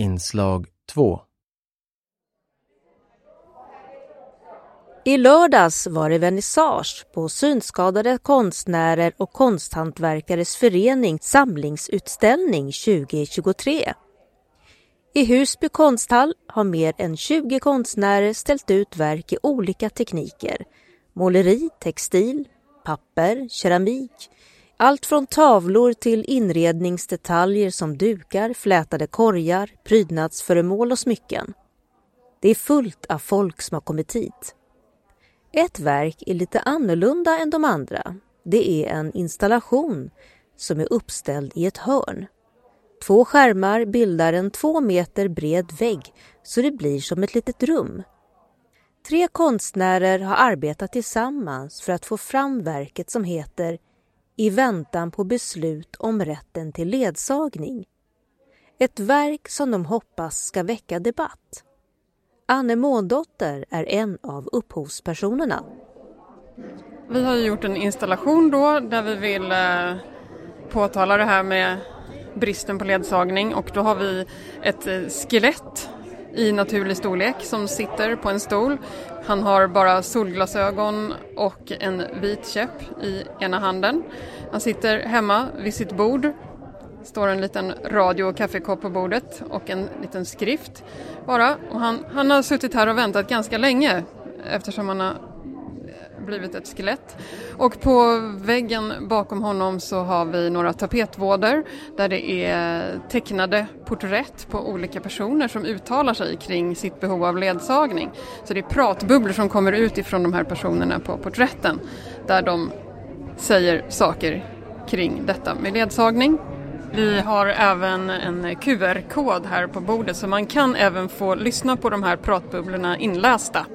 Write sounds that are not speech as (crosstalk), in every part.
Inslag 2 I lördags var det vernissage på Synskadade konstnärer och konsthantverkares förening samlingsutställning 2023. I Husby konsthall har mer än 20 konstnärer ställt ut verk i olika tekniker. Måleri, textil, papper, keramik, allt från tavlor till inredningsdetaljer som dukar, flätade korgar, prydnadsföremål och smycken. Det är fullt av folk som har kommit hit. Ett verk är lite annorlunda än de andra. Det är en installation som är uppställd i ett hörn. Två skärmar bildar en två meter bred vägg så det blir som ett litet rum. Tre konstnärer har arbetat tillsammans för att få fram verket som heter i väntan på beslut om rätten till ledsagning. Ett verk som de hoppas ska väcka debatt. Anne Måndotter är en av upphovspersonerna. Vi har gjort en installation då där vi vill eh, påtala det här med bristen på ledsagning och då har vi ett eh, skelett i naturlig storlek som sitter på en stol. Han har bara solglasögon och en vit käpp i ena handen. Han sitter hemma vid sitt bord står en liten radio och kaffekopp på bordet och en liten skrift bara. Och han, han har suttit här och väntat ganska länge eftersom han har blivit ett skelett. Och på väggen bakom honom så har vi några tapetvåder där det är tecknade porträtt på olika personer som uttalar sig kring sitt behov av ledsagning. Så det är pratbubblor som kommer ut ifrån de här personerna på porträtten där de säger saker kring detta med ledsagning. Vi har även en QR-kod här på bordet så man kan även få lyssna på de här pratbubblorna inlästa.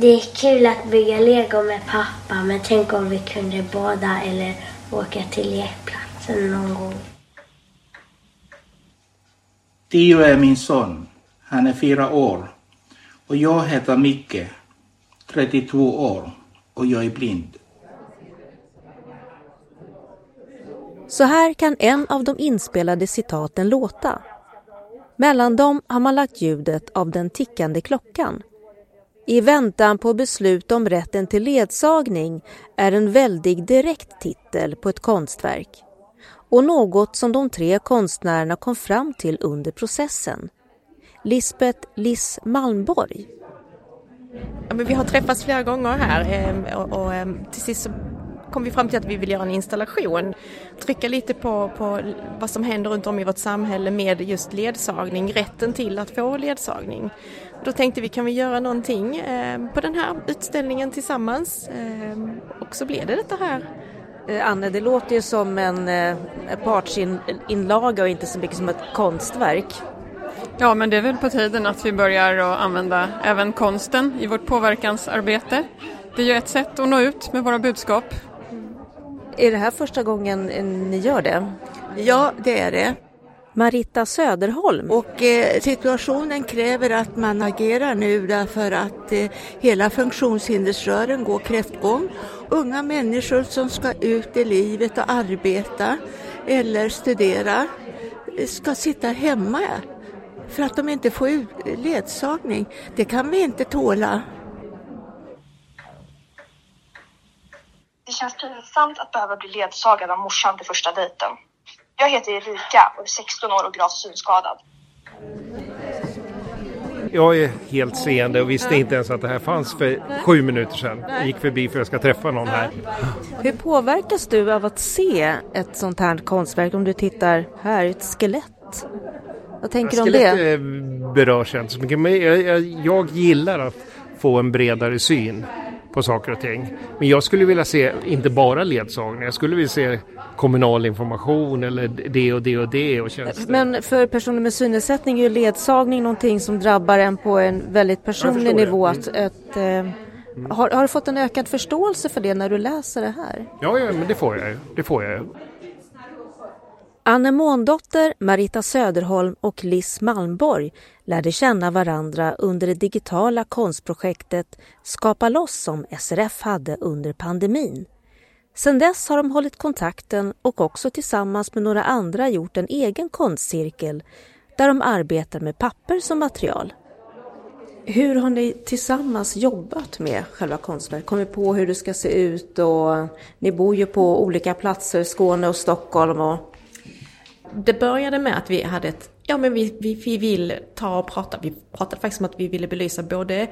Det är kul att bygga lego med pappa men tänk om vi kunde bada eller åka till lekplatsen någon gång. Tio är min son. Han är fyra år. Och jag heter Micke, 32 år och jag är blind. Så här kan en av de inspelade citaten låta. Mellan dem har man lagt ljudet av den tickande klockan. I väntan på beslut om rätten till ledsagning är en väldig direkt titel på ett konstverk och något som de tre konstnärerna kom fram till under processen. Lisbeth Liss Malmborg. Ja, men vi har träffats flera gånger här ehm, och, och, och till sist så kom vi fram till att vi vill göra en installation. Trycka lite på, på vad som händer runt om i vårt samhälle med just ledsagning, rätten till att få ledsagning. Då tänkte vi, kan vi göra någonting eh, på den här utställningen tillsammans? Eh, och så blev det detta här. Eh, Anne, det låter ju som en partsinlaga och inte så mycket som ett konstverk. Ja, men det är väl på tiden att vi börjar att använda även konsten i vårt påverkansarbete. Det är ju ett sätt att nå ut med våra budskap är det här första gången ni gör det? Ja, det är det. Marita Söderholm. Och eh, situationen kräver att man agerar nu därför att eh, hela funktionshindersrören går kräftgång. Unga människor som ska ut i livet och arbeta eller studera eh, ska sitta hemma för att de inte får ledsagning. Det kan vi inte tåla. Det känns pinsamt att behöva bli ledsagad av morsan till första dejten. Jag heter Erika och är 16 år och gravt synskadad. Jag är helt seende och visste inte ens att det här fanns för sju minuter sedan. Jag gick förbi för att jag ska träffa någon här. Hur påverkas du av att se ett sånt här konstverk om du tittar här, ett skelett? Vad tänker du om det? Skelett eh, berörs jag inte så mycket, men jag, jag, jag gillar att få en bredare syn på saker och ting. Men jag skulle vilja se inte bara ledsagning, jag skulle vilja se kommunal information eller det och det och det och tjänster. Men för personer med synnedsättning är ju ledsagning någonting som drabbar en på en väldigt personlig nivå. Att, mm. att, eh, har, har, du fått en ökad förståelse för det när du läser det här? Ja, ja men det får jag. Det får jag. Anne Måndotter, Marita Söderholm och Liss Malmborg lärde känna varandra under det digitala konstprojektet Skapa loss som SRF hade under pandemin. Sedan dess har de hållit kontakten och också tillsammans med några andra gjort en egen konstcirkel där de arbetar med papper som material. Hur har ni tillsammans jobbat med själva konstverket? Kommit på hur det ska se ut och ni bor ju på olika platser, Skåne och Stockholm. Och... Det började med att vi hade ett, ja men vi, vi, vi vill ta och prata, vi pratade faktiskt om att vi ville belysa både eh,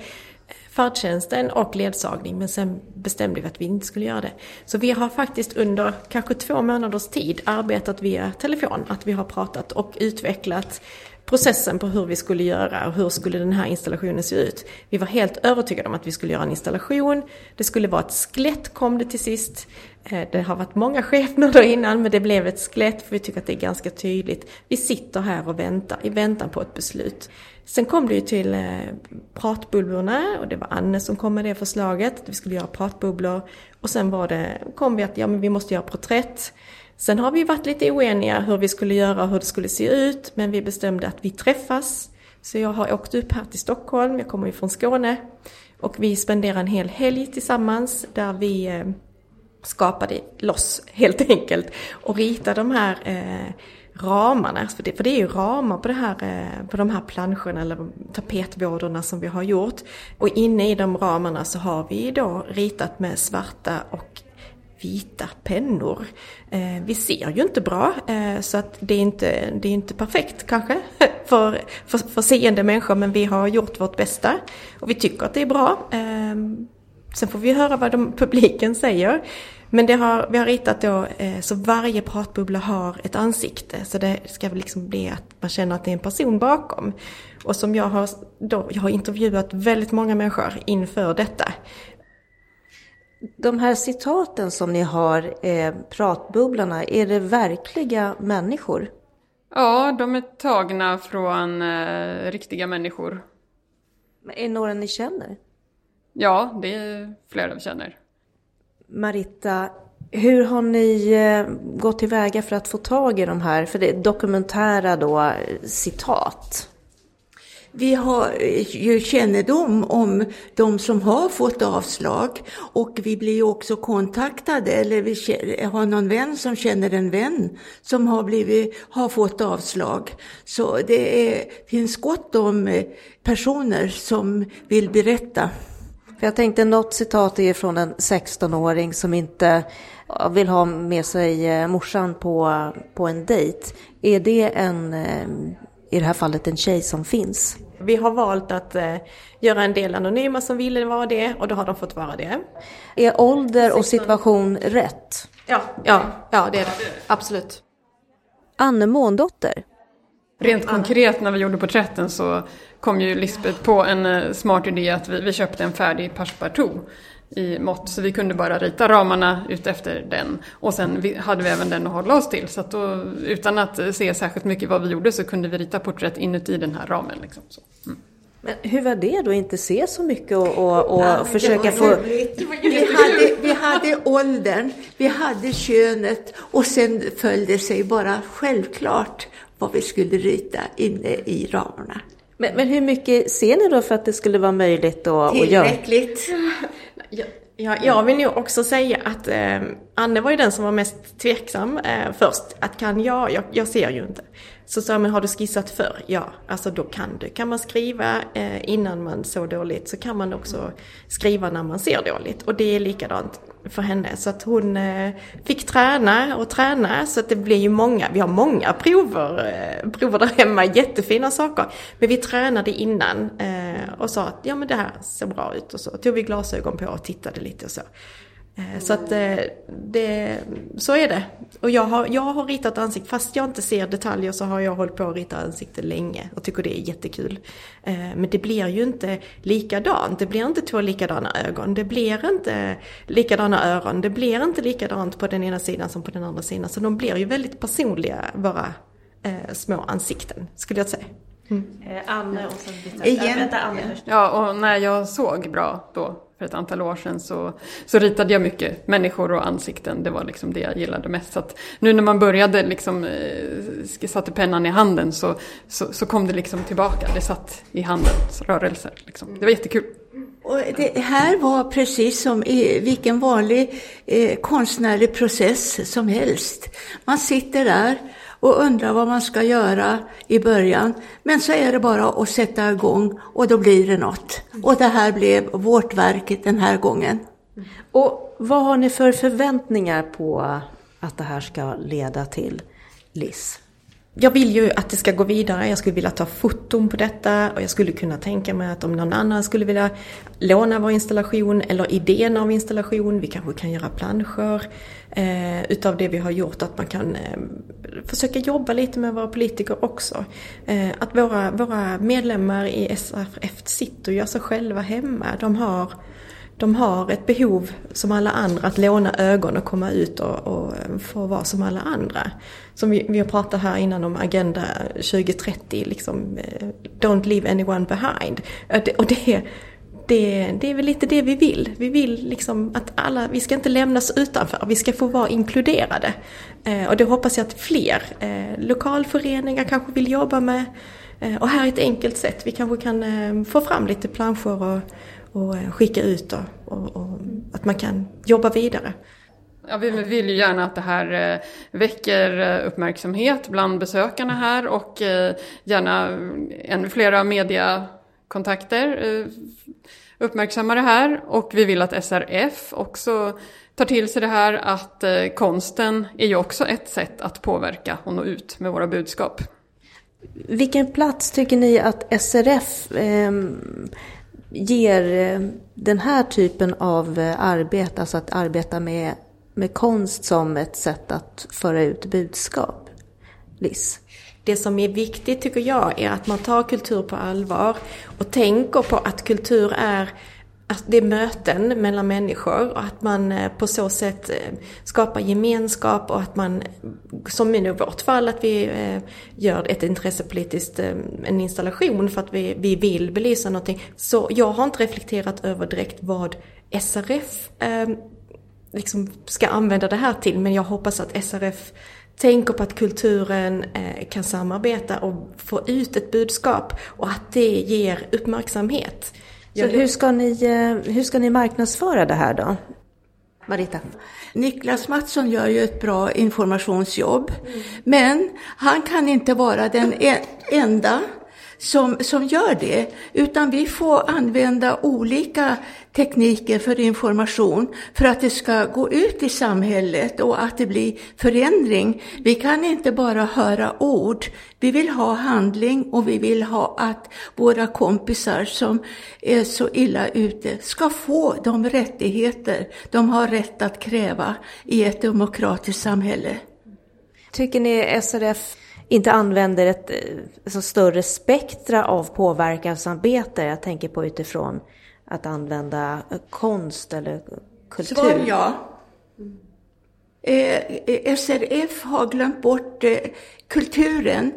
färdtjänsten och ledsagning men sen bestämde vi att vi inte skulle göra det. Så vi har faktiskt under kanske två månaders tid arbetat via telefon, att vi har pratat och utvecklat processen på hur vi skulle göra och hur skulle den här installationen se ut. Vi var helt övertygade om att vi skulle göra en installation. Det skulle vara ett skelett kom det till sist. Eh, det har varit många skepnader innan men det blev ett skelett för vi tycker att det är ganska tydligt. Vi sitter här och väntar i väntan på ett beslut. Sen kom det ju till eh, pratbubblorna och det var Anne som kom med det förslaget. att Vi skulle göra pratbubblor. Och sen var det, kom vi att ja, men vi måste göra porträtt. Sen har vi varit lite oeniga hur vi skulle göra och hur det skulle se ut. Men vi bestämde att vi träffas. Så jag har åkt upp här till Stockholm, jag kommer ju från Skåne. Och vi spenderar en hel helg tillsammans där vi eh, skapade loss helt enkelt och ritade de här eh, ramarna, för det, för det är ju ramar på, det här, eh, på de här planscherna eller tapetvårdorna som vi har gjort. Och inne i de ramarna så har vi då ritat med svarta och vita pennor. Eh, vi ser ju inte bra eh, så att det är inte, det är inte perfekt kanske (laughs) för, för, för seende människor men vi har gjort vårt bästa och vi tycker att det är bra. Eh, sen får vi höra vad de, publiken säger. Men det har, vi har ritat då eh, så varje pratbubbla har ett ansikte. Så det ska liksom bli att man känner att det är en person bakom. Och som jag har, då, jag har intervjuat väldigt många människor inför detta. De här citaten som ni har, eh, pratbubblorna, är det verkliga människor? Ja, de är tagna från eh, riktiga människor. Men är det några ni känner? Ja, det är flera vi känner. Maritta, hur har ni eh, gått tillväga för att få tag i de här, för det är dokumentära då, eh, citat? Vi har eh, ju kännedom om de som har fått avslag och vi blir också kontaktade eller vi har någon vän som känner en vän som har, blivit, har fått avslag. Så det är, finns gott om personer som vill berätta. För jag tänkte något citat är från en 16-åring som inte vill ha med sig eh, morsan på, på en dejt. Är det en, eh, i det här fallet en tjej som finns? Vi har valt att eh, göra en del anonyma som ville vara det och då har de fått vara det. Är ålder och situation rätt? Ja, ja, ja det är det. Absolut. Anne Måndotter. Rent konkret när vi gjorde porträtten så kom ju Lisbeth på en eh, smart idé att vi, vi köpte en färdig passepartout i mått så vi kunde bara rita ramarna utefter den. Och sen hade vi även den att hålla oss till så att då, utan att se särskilt mycket vad vi gjorde så kunde vi rita porträtt inuti den här ramen. Liksom. Mm. Men hur var det då, inte se så mycket och, och, och ja, försöka få... Vi hade, vi hade åldern, vi hade könet och sen följde sig bara självklart vad vi skulle rita inne i ramarna. Men, men hur mycket ser ni då för att det skulle vara möjligt att, att göra? Tillräckligt. Ja, jag vill nog också säga att eh, Anne var ju den som var mest tveksam eh, först. Att kan jag? jag? Jag ser ju inte. Så sa men har du skissat förr? Ja, alltså då kan du. Kan man skriva eh, innan man såg dåligt så kan man också skriva när man ser dåligt. Och det är likadant för henne. Så att hon eh, fick träna och träna. Så att det blir ju många, vi har många prover, eh, prover där hemma, jättefina saker. Men vi tränade innan eh, och sa att ja men det här ser bra ut. Och så tog vi glasögon på och tittade lite och så. Eh, så att eh, det, så är det. Och jag har, jag har ritat ansikte, fast jag inte ser detaljer så har jag hållit på att rita ansikte länge och tycker det är jättekul. Eh, men det blir ju inte likadant, det blir inte två likadana ögon, det blir inte likadana öron, det blir inte likadant på den ena sidan som på den andra sidan. Så de blir ju väldigt personliga, våra eh, små ansikten, skulle jag säga. Mm. Anne och sen Igen. Anne Ja, och när jag såg bra då för ett antal år sedan så, så ritade jag mycket människor och ansikten. Det var liksom det jag gillade mest. Så att nu när man började liksom, eh, satte pennan i handen så, så, så, kom det liksom tillbaka. Det satt i handens rörelser. Liksom. Det var jättekul. Och det här var precis som i vilken vanlig eh, konstnärlig process som helst. Man sitter där och undrar vad man ska göra i början. Men så är det bara att sätta igång och då blir det något. Och det här blev vårt verk den här gången. Och vad har ni för förväntningar på att det här ska leda till, Liss? Jag vill ju att det ska gå vidare, jag skulle vilja ta foton på detta och jag skulle kunna tänka mig att om någon annan skulle vilja låna vår installation eller idén av installation, vi kanske kan göra planscher eh, utav det vi har gjort, att man kan eh, försöka jobba lite med våra politiker också. Eh, att våra, våra medlemmar i SRF sitter och gör sig själva hemma, de har de har ett behov som alla andra att låna ögon och komma ut och, och få vara som alla andra. Som vi, vi har pratat här innan om Agenda 2030, liksom eh, Don't leave anyone behind. Och det, det, det är väl lite det vi vill. Vi vill liksom att alla, vi ska inte lämnas utanför, vi ska få vara inkluderade. Eh, och det hoppas jag att fler eh, lokalföreningar kanske vill jobba med. Och här är ett enkelt sätt, vi kanske kan få fram lite planscher och och eh, skicka ut och, och, och, att man kan jobba vidare. Ja, vi vill ju gärna att det här eh, väcker eh, uppmärksamhet bland besökarna här och gärna ännu flera mediakontakter uppmärksammar det här. Och vi vill att SRF också tar till sig det här att konsten är ju också ett sätt att påverka och nå ut med våra budskap. Vilken plats tycker ni att SRF eh, ger eh, den här typen av eh, arbete, alltså att arbeta med, med konst som ett sätt att föra ut budskap? Liss? Det som är viktigt tycker jag är att man tar kultur på allvar och tänker på att kultur är att det är möten mellan människor och att man eh, på så sätt eh, skapar gemenskap och att man, som i vårt fall, att vi eh, gör ett intressepolitiskt, en installation för att vi, vi vill belysa någonting. Så jag har inte reflekterat över direkt vad SRF liksom ska använda det här till, men jag hoppas att SRF tänker på att kulturen kan samarbeta och få ut ett budskap och att det ger uppmärksamhet. Så hur ska, ni, eh, hur ska ni marknadsföra det här då? Marita? Niklas Mattsson gör ju ett bra informationsjobb. Mm. Men han kan inte vara den e-, enda som, som gör det, utan vi får använda olika tekniker för information för att det ska gå ut i samhället och att det blir förändring. Vi kan inte bara höra ord. Vi vill ha handling och vi vill ha att våra kompisar som är så illa ute ska få de rättigheter de har rätt att kräva i ett demokratiskt samhälle. Tycker ni SRF inte använder ett alltså, större spektra av påverkansarbete? Jag tänker på utifrån att använda konst eller kultur? Svar ja. Eh, eh SRF har glömt bort eh, kulturen.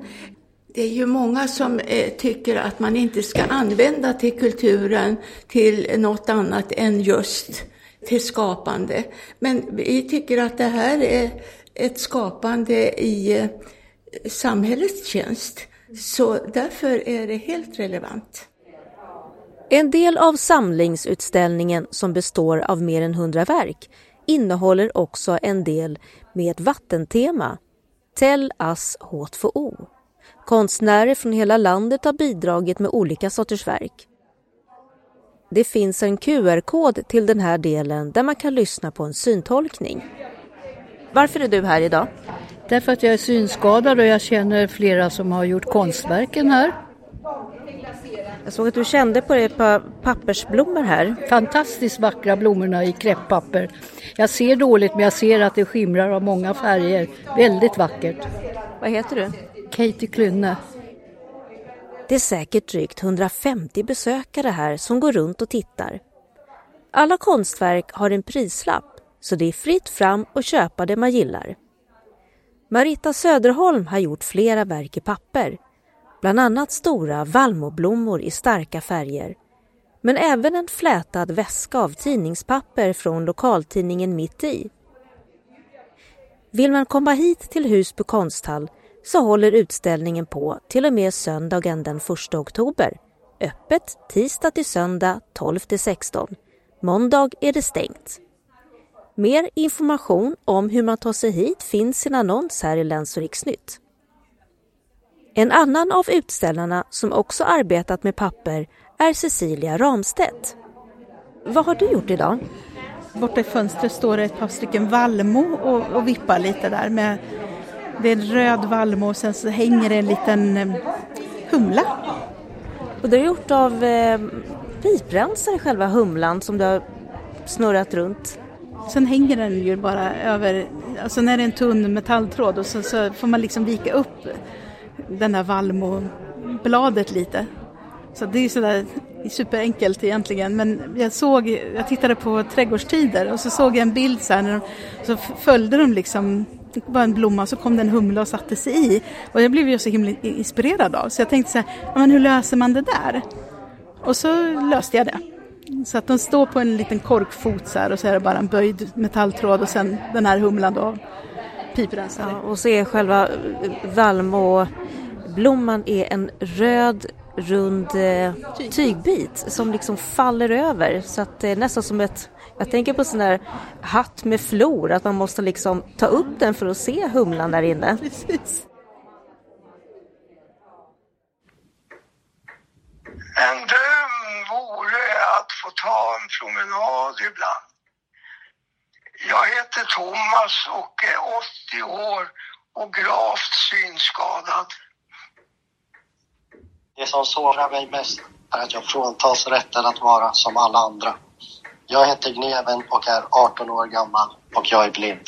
Det är ju många som eh, tycker att man inte ska använda till kulturen till något annat än just till skapande. Men vi tycker att det här är ett skapande i eh, samhällets tjänst. Så därför är det helt relevant. En del av samlingsutställningen som består av mer än hundra verk innehåller också en del med ett vattentema, Tell us H2O. Konstnärer från hela landet har bidragit med olika sorters verk. Det finns en QR-kod till den här delen där man kan lyssna på en syntolkning. Varför är du här idag? Därför att jag är synskadad och jag känner flera som har gjort konstverken här. Jag såg att du kände på ett par pappersblommor här. Fantastiskt vackra blommorna i kräpppapper. Jag ser dåligt men jag ser att det skimrar av många färger. Väldigt vackert. Vad heter du? Katie Klynne. Det är säkert drygt 150 besökare här som går runt och tittar. Alla konstverk har en prislapp så det är fritt fram att köpa det man gillar. Marita Söderholm har gjort flera verk i papper bland annat stora vallmoblommor i starka färger men även en flätad väska av tidningspapper från lokaltidningen Mitt i. Vill man komma hit till Husby konsthall så håller utställningen på till och med söndagen den 1 oktober Öppet tisdag till söndag 12 till 16. Måndag är det stängt. Mer information om hur man tar sig hit finns i en annons här i Läns och riksnytt. En annan av utställarna som också arbetat med papper är Cecilia Ramstedt. Vad har du gjort idag? Borta i fönstret står det ett par stycken vallmo och, och vippar lite där. Med, det är en röd vallmo och sen så hänger det en liten eh, humla. Och det är gjort av eh, piprensare, själva humlan som du har snurrat runt. Sen hänger den ju bara över, alltså när det är en tunn metalltråd och så, så får man liksom vika upp den där vallmobladet lite. Så det är sådär superenkelt egentligen men jag såg, jag tittade på trädgårdstider och så såg jag en bild så här, när de, så följde de liksom det var en blomma och så kom det en humla och satte sig i. Och jag blev ju så himla inspirerad av så jag tänkte så här, men hur löser man det där? Och så löste jag det. Så att de står på en liten korkfot så här och så är det bara en böjd metalltråd och sen den här humlan då piprensare. Ja, och så är själva vallmoblomman är en röd rund eh, tygbit som liksom faller över så att det är nästan som ett jag tänker på sån där hatt med flor, att man måste liksom ta upp den för att se humlan där inne. Precis. En dröm vore att få ta en promenad ibland. Jag heter Thomas och är 80 år och gravt synskadad. Det som sårar mig mest är att jag fråntas rätten att vara som alla andra. Jag heter Gneven och är 18 år gammal och jag är blind.